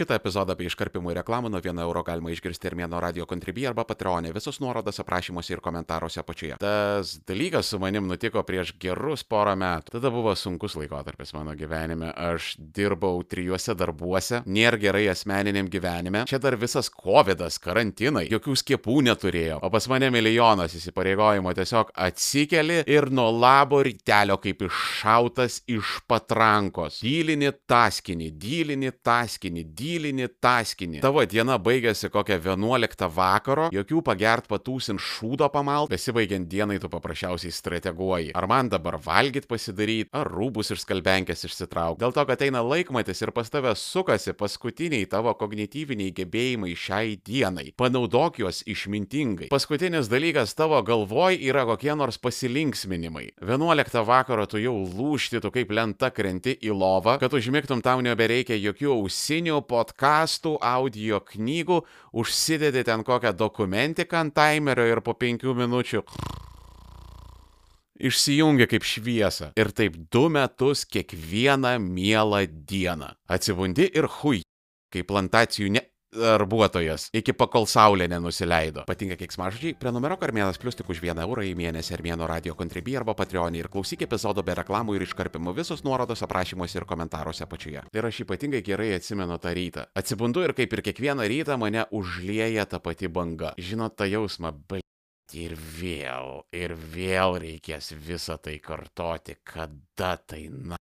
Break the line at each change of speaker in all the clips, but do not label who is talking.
Šitą epizodą apie iškarpimų ir reklamų nuo 1 euro galima išgirsti ir mėno radio kontribį arba patreonė. Visos nuorodos aprašymuose ir komentaruose apačioje. Tas dalykas su manim nutiko prieš gerus porą metų. Tada buvo sunkus laikotarpis mano gyvenime. Aš dirbau trijuose darbuose, nėra gerai asmeniniam gyvenime. Čia dar visas COVID, karantinai, jokių skiepų neturėjau. O pas mane milijonas įsipareigojimo tiesiog atsikeli ir nuo labo rytelio kaip iššautas iš patrankos. Dylini taskinį, dylini taskinį, dylini taskinį. Tavo diena baigėsi kokią 11 vakaro, jokių pagert patūsin šūdo pamalt, besibaigiant dienai tu paprasčiausiai strateguoji. Ar man dabar valgyt pasidaryti, ar rūbus iš skalbenkės išsitraukti. Dėl to, kad eina laikmatis ir pas tave sukasi paskutiniai tavo kognityviniai gebėjimai šiai dienai. Panaudok juos išmintingai. Paskutinis dalykas tavo galvoj yra kokie nors pasilinksminimai. 11 vakaro tu jau lūšti, tu kaip lenta krenti į lovą, kad užmigtum tau nebereikia jokių ausinių, podkastų, audio knygų, užsidedi ten kokią dokumentiką ant timerio ir po penkių minučių išsijungia kaip šviesa. Ir taip du metus kiekvieną mielą dieną. Atsibundi ir hui, kaip plantacijų ne darbuotojas, iki pakol saulė nenusileido. Patinka keiksmažodžiai, prenumeruok Armėnas Plus tik už vieną eurą į mėnesį Armėno radio kontribį arba Patreonį ir klausyk epizodo be reklamų ir iškarpimų visos nuorodos aprašymuose ir komentaruose apačioje. Ir aš ypatingai gerai atsimenu tą rytą. Atsibundu ir kaip ir kiekvieną rytą mane užlieja ta pati banga. Žinot tą jausmą, bai. Ir vėl, ir vėl reikės visą tai kartoti, kada tai na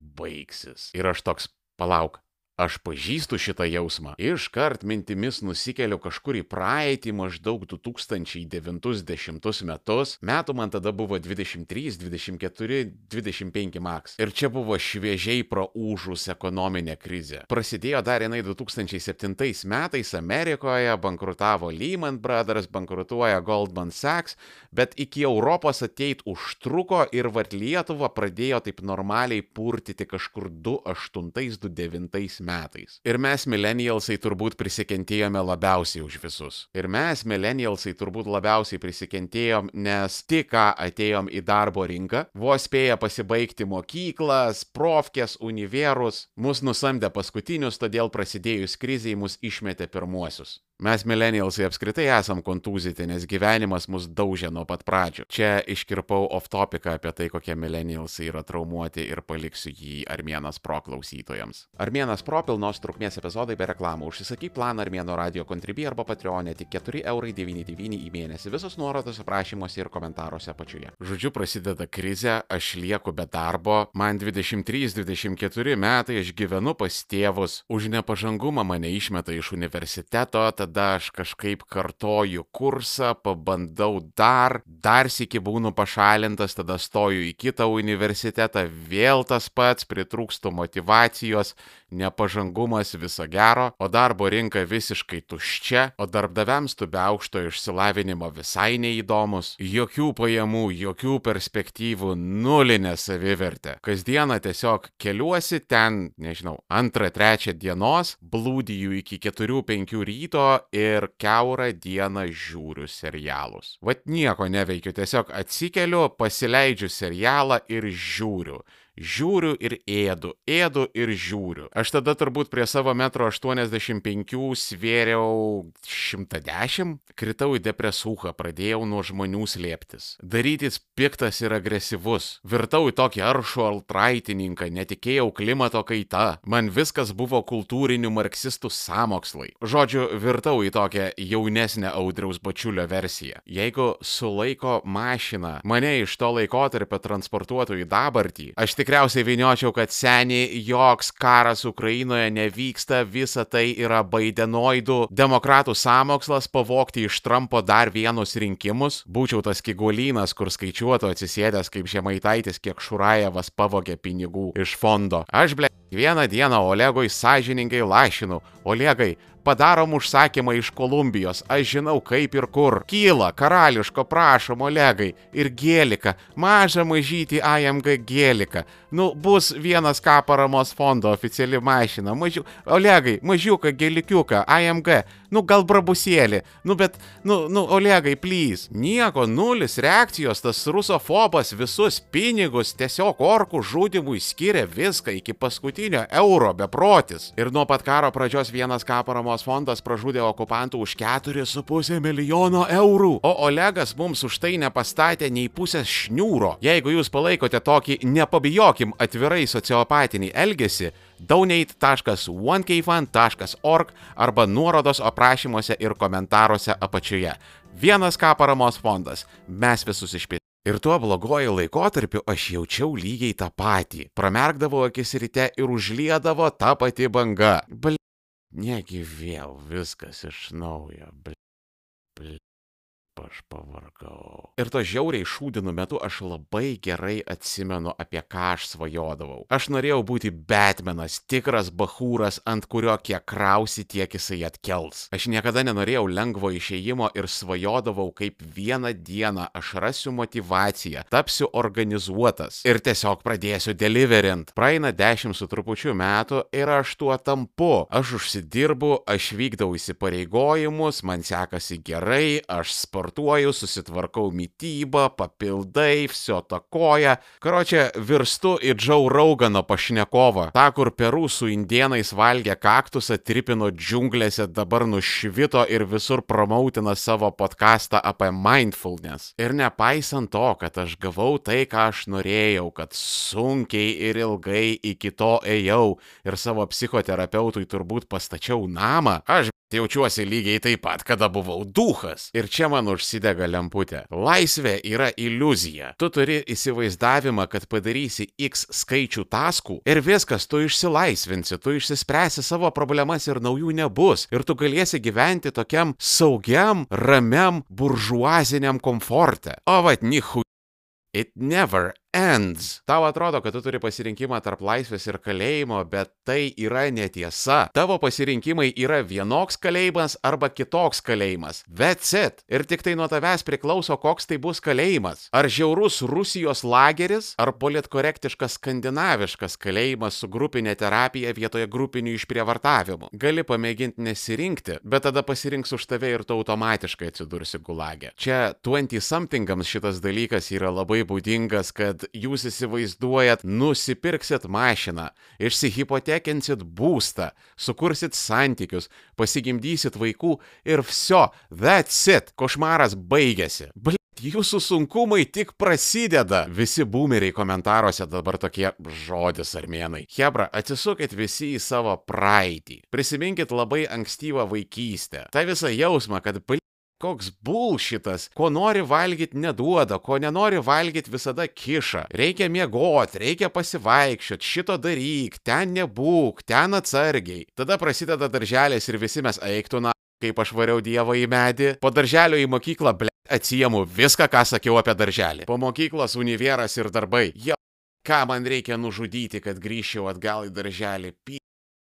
baigsis. Ir aš toks, palauk, Aš pažįstu šitą jausmą. Iškart mintimis nusikeliu kažkur į praeitį maždaug 2009-10 metus. Metų man tada buvo 23, 24, 25 maks. Ir čia buvo šviežiai praūžus ekonominė krizė. Prasidėjo dar jinai 2007 metais Amerikoje, bankrutavo Lehman Brothers, bankrutuoja Goldman Sachs, bet iki Europos ateit užtruko ir vat Lietuva pradėjo taip normaliai purtyti kažkur 2008-2009 metais metais. Ir mes millennialsai turbūt prisikentėjome labiausiai už visus. Ir mes millennialsai turbūt labiausiai prisikentėjom, nes tik ką atėjom į darbo rinką, vos spėję pasibaigti mokyklas, profkės, univerus, mus nusamdė paskutinius, todėl prasidėjus kriziai mus išmetė pirmuosius. Mes millennialsai apskritai esam kontūzyti, nes gyvenimas mus daužė nuo pat pradžių. Čia iškirpau off topiką apie tai, kokie millennialsai yra traumuoti ir paliksiu jį Armėnas Pro klausytojams. Armėnas Pro pilnos trukmės epizodai be reklamų. Užsisakyk planą Armėno radio kontribį arba Patreonė tik 4,99 į mėnesį. Visos nuorodos aprašymuose ir komentaruose apačioje. Žodžiu, prasideda krizė, aš lieku be darbo, man 23-24 metai, aš gyvenu pas tėvus, už nepažangumą mane išmeta iš universiteto, tada tada aš kažkaip kartoju kursą, pabandau dar, dar sėki būnu pašalintas, tada stoju į kitą universitetą, vėl tas pats, pritrūkstu motivacijos, nepažangumas viso gero, o darbo rinka visiškai tuščia, o darbdaviams tu be aukšto išsilavinimo visai neįdomus, jokių pajamų, jokių perspektyvų, nulinė savivertė. Kasdieną tiesiog keliuosi ten, nežinau, antrą, trečią dienos, blūdiju iki 4-5 ryto ir keurą dieną žiūriu serialus. Vat nieko neveikiu, tiesiog atsikeliu, pasileidžiu serialą ir žiūriu žiūriu ir ėdu, ėdu ir žiūriu. Aš tada turbūt prie savo metro 85 svėriau 110, kritau į depresūchą, pradėjau nuo žmonių slėptis. Darytis piktas ir agresyvus. Virtau į tokį aršų altraitininką, netikėjau klimato kaita. Man viskas buvo kultūrinių marksistų samokslai. Žodžiu, virtau į tokią jaunesnę audriaus bačiulio versiją. Jeigu sulaiko mašina mane iš to laikotarpio transportuotų į dabartį, aš tik tikriausiai viniočiau, kad seniai joks karas Ukrainoje nevyksta, visa tai yra baidenoidų demokratų samokslas pavokti iš Trumpo dar vienus rinkimus. Būčiau tas kiguolynas, kur skaičiuotų atsisėdęs kaip žemaitaitis, kiek Šurajevas pavogė pinigų iš fondo. Aš, ble, vieną dieną Olegui sąžiningai lašinu. Olegai, padarom užsakymą iš Kolumbijos, aš žinau kaip ir kur. Kyla, karališko, prašom, Olegai, ir gėlika, mažą mažytį AMG gėlika. Nu, bus vienas K paramos fondo oficiali mašina, mažiu, Olegai, mažiuką gėlikiuką, AMG, nu gal brabusėlį, nu bet, nu, nu, Olegai, plys. Nieko, nulis reakcijos, tas rusofobas visus pinigus tiesiog orkų žudimui skiria viską iki paskutinio euro beprotis. Ir nuo pat karo pradžios vienas K paramos fondas pražudė okupantų už 4,5 milijono eurų. O Olegas mums už tai nepastatė nei pusės šniūro. Jeigu jūs palaikote tokį, nepabijokim, atvirai sociopatinį elgesį, donate.onekfan.org arba nuorodos aprašymuose ir komentaruose apačioje. Vienas K paramos fondas. Mes visus išpėsime. Ir tuo blogoju laikotarpiu aš jaučiau lygiai tą patį. Pramerkdavo akis ryte ir užliedavo tą patį bangą. Bl... Negi vėl viskas iš naujo. Bl... Bl aš pavargau. Ir to žiauriai šūdinų metu aš labai gerai atsimenu, apie ką aš svajodavau. Aš norėjau būti Batmanas, tikras bahūras, ant kurio kiek krausi, tiek jisai atkels. Aš niekada nenorėjau lengvo išėjimo ir svajodavau, kaip vieną dieną aš rasiu motivaciją, tapsiu organizuotas ir tiesiog pradėsiu deliverint. Praeina dešimt su trupučiu metų ir aš tuo tampu. Aš užsidirbu, aš vykdau įsipareigojimus, man sekasi gerai, aš sportuoju sportuoju, susitvarkau mytybą, papildai, viso takoja. Karočią, virstu į Džau Raugano pašnekovą. Ta, kur Peru su indienais valgė kaktusą, tripino džiunglėse, dabar nušvito ir visur promautina savo podcastą apie mindfulness. Ir nepaisant to, kad aš gavau tai, ką aš norėjau, kad sunkiai ir ilgai iki to ėjau ir savo psichoterapeutui turbūt pastačiau namą, aš Jaučiuosi lygiai taip pat, kada buvau duhas. Ir čia man užsidega lemputė. Laisvė yra iliuzija. Tu turi įsivaizdavimą, kad padarysi X skaičių taskų ir viskas, tu išsilaisvinsi, tu išsispręsi savo problemas ir naujų nebus. Ir tu galėsi gyventi tokiam saugiam, ramiam, buržuaziniam komforte. O vad, nihu. It never ends. Tau atrodo, kad tu turi pasirinkimą tarp laisvės ir kalėjimo, bet tai yra netiesa. Tavo pasirinkimai yra vienoks kalėjimas arba kitoks kalėjimas. That's it. Ir tik tai nuo tavęs priklauso, koks tai bus kalėjimas. Ar žiaurus Rusijos lageris, ar politkorektiškas skandinaviškas kalėjimas su grupinė terapija vietoje grupinių išprievartavimų. Gali pamėginti nesirinkti, bet tada pasirinks už tave ir tu automatiškai atsidursi gulagė. Čia 20-somethingams šitas dalykas yra labai būdingas, kad kad jūs įsivaizduojat, nusipirksit mašiną, išsihipotekinsit būstą, sukursit santykius, pasigimdysit vaikų ir viso, that's it, košmaras baigėsi. Bl Jūsų sunkumai tik prasideda. Visi boomeriai komentaruose dabar tokie žodis armėnai. Hebra, atsisukit visi į savo praeitį. Prisiminkit labai ankstyvą vaikystę. Ta visą jausmą, kad, bl Koks bulšitas, ko nori valgyti neduoda, ko nenori valgyti visada kiša. Reikia miegot, reikia pasivaikščiot, šito daryk, ten nebūk, ten atsargiai. Tada prasideda darželės ir visi mes eiktų na, kaip aš variau dievą į medį. Po darželio į mokyklą, ble, atsiemu viską, ką sakiau apie darželį. Po mokyklos univeras ir darbai. Jo, ką man reikia nužudyti, kad grįžčiau atgal į darželį. Py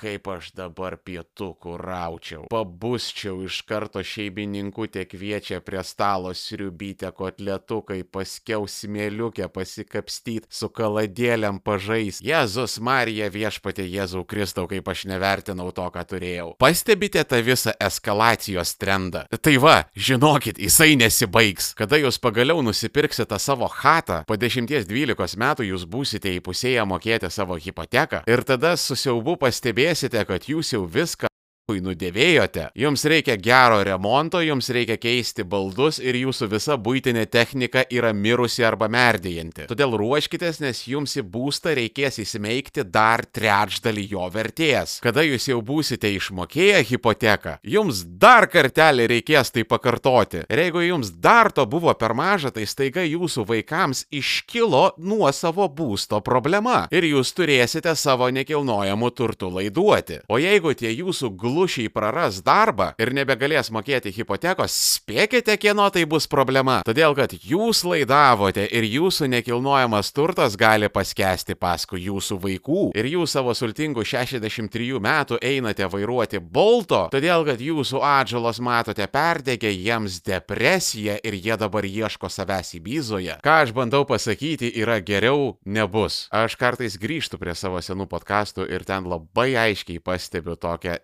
kaip aš dabar pietukų raučiau. Pabusčiau iš karto šeimininkutė kviečia prie stalo sriubytę kotletukai, paskiau smėliukę pasikapstyt, su kaladėlėm pažais. Jėzus Marija viešpatė Jėzau Kristau, kaip aš nevertinau to, ką turėjau. Pastebite tą visą eskalacijos trendą. Tai va, žinokit, jisai nesibaigs. Kada jūs pagaliau nusipirksite savo chatą, po 10-12 metų jūs būsite įpusėję mokėti savo hipoteką ir tada su siaubu pastebėsite, pastebėsite, kad jūs jau viską nudėvėjote, jums reikia gero remonto, jums reikia keisti baldus ir jūsų visa būtinė technika yra mirusi arba merdėjanti. Todėl ruoškitės, nes jums į būstą reikės įsimeikti dar trečdalį jo vertės. Kada jūs jau būsite išmokėję hipoteką, jums dar kartelį reikės tai pakartoti. Ir jeigu jums dar to buvo per maža, tai staiga jūsų vaikams iškilo nuo savo būsto problema ir jūs turėsite savo nekilnojamų turtų laiduoti. O jeigu tie jūsų glūdų lūšiai praras darbą ir nebegalės mokėti hipotekos, spėkite, kieno tai bus problema. Todėl, kad jūs laidavote ir jūsų nekilnojamas turtas gali paskesti paskui jūsų vaikų ir jūs savo sultingų 63 metų einate vairuoti bolto, todėl, kad jūsų atžalos matote perdegė jiems depresija ir jie dabar ieško savęs į byzoje. Ką aš bandau pasakyti, yra geriau nebus. Aš kartais grįžtu prie savo senų podkastų ir ten labai aiškiai pastebiu tokią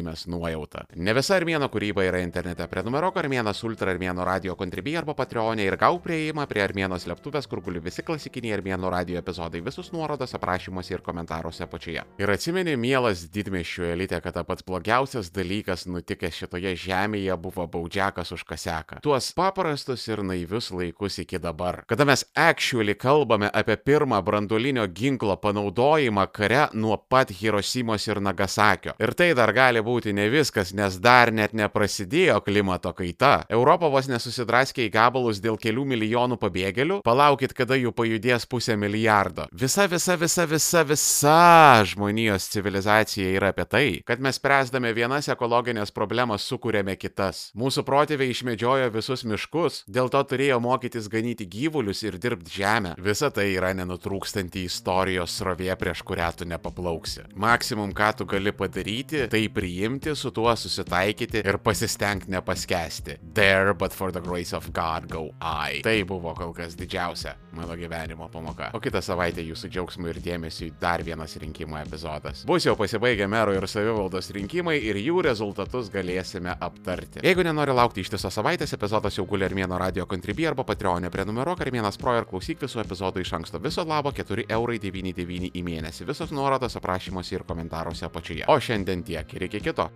nelaimės nuojautą. Ne visa Armėno kūryba yra internete. Prenumeruok Armėnas Ultra Armėno radio kontribį arba Patreonė ir gau prieimą prie Armėno slėptuvės, kur guli visi klasikiniai Armėno radio epizodai, visus nuorodas aprašymuose ir komentaruose apačioje. Ir atsimeni, mielas didmešių elitė, kad pats blogiausias dalykas nutikęs šitoje žemėje buvo baudžiakas už kaseką. Tuos paprastus ir naivius laikus iki dabar. Kada mes actually kalbame apie pirmą branduolinio ginklo panaudojimą kare nuo pat Hiroshimos ir Nagasakio. Ir tai dar gali būti ne viskas, nes dar net neprasidėjo klimato kaita. Europa vos nesusidraskė į gabalus dėl kelių milijonų pabėgėlių. Palaukit, kada jų pajudės pusę milijardo. Visa, visa, visa, visa, visa žmonijos civilizacija yra apie tai, kad mes spręsdami vienas ekologinės problemas sukūrėme kitas. Mūsų protėviai išmedžiojo visus miškus, dėl to turėjo mokytis ganyti gyvulius ir dirbti žemę. Visa tai yra nenutrūkstanti istorijos srovė, prieš kurią tu nepaplauksi. Maksimum, ką tu gali padaryti, tai priimti, su tuo susitaikyti ir pasistengti nepaskesti. There, but for the grace of God go I. Tai buvo kol kas didžiausia mano gyvenimo pamoka. O kitą savaitę jūsų džiaugsmui ir dėmesiui dar vienas rinkimų epizodas. Bus jau pasibaigę mero ir savivaldos rinkimai ir jų rezultatus galėsime aptarti. Jeigu nenori laukti ištisos savaitės, epizodas jau guli Armėno radio kontribį arba Patreonė prenumeruok Armėnas Pro ir klausyk visų epizodų iš anksto. Viso labo 4 eurai 99 į mėnesį. Visos nuorodos aprašymuose ir komentaruose apačioje. O šiandien tiek ir iki Quequetó.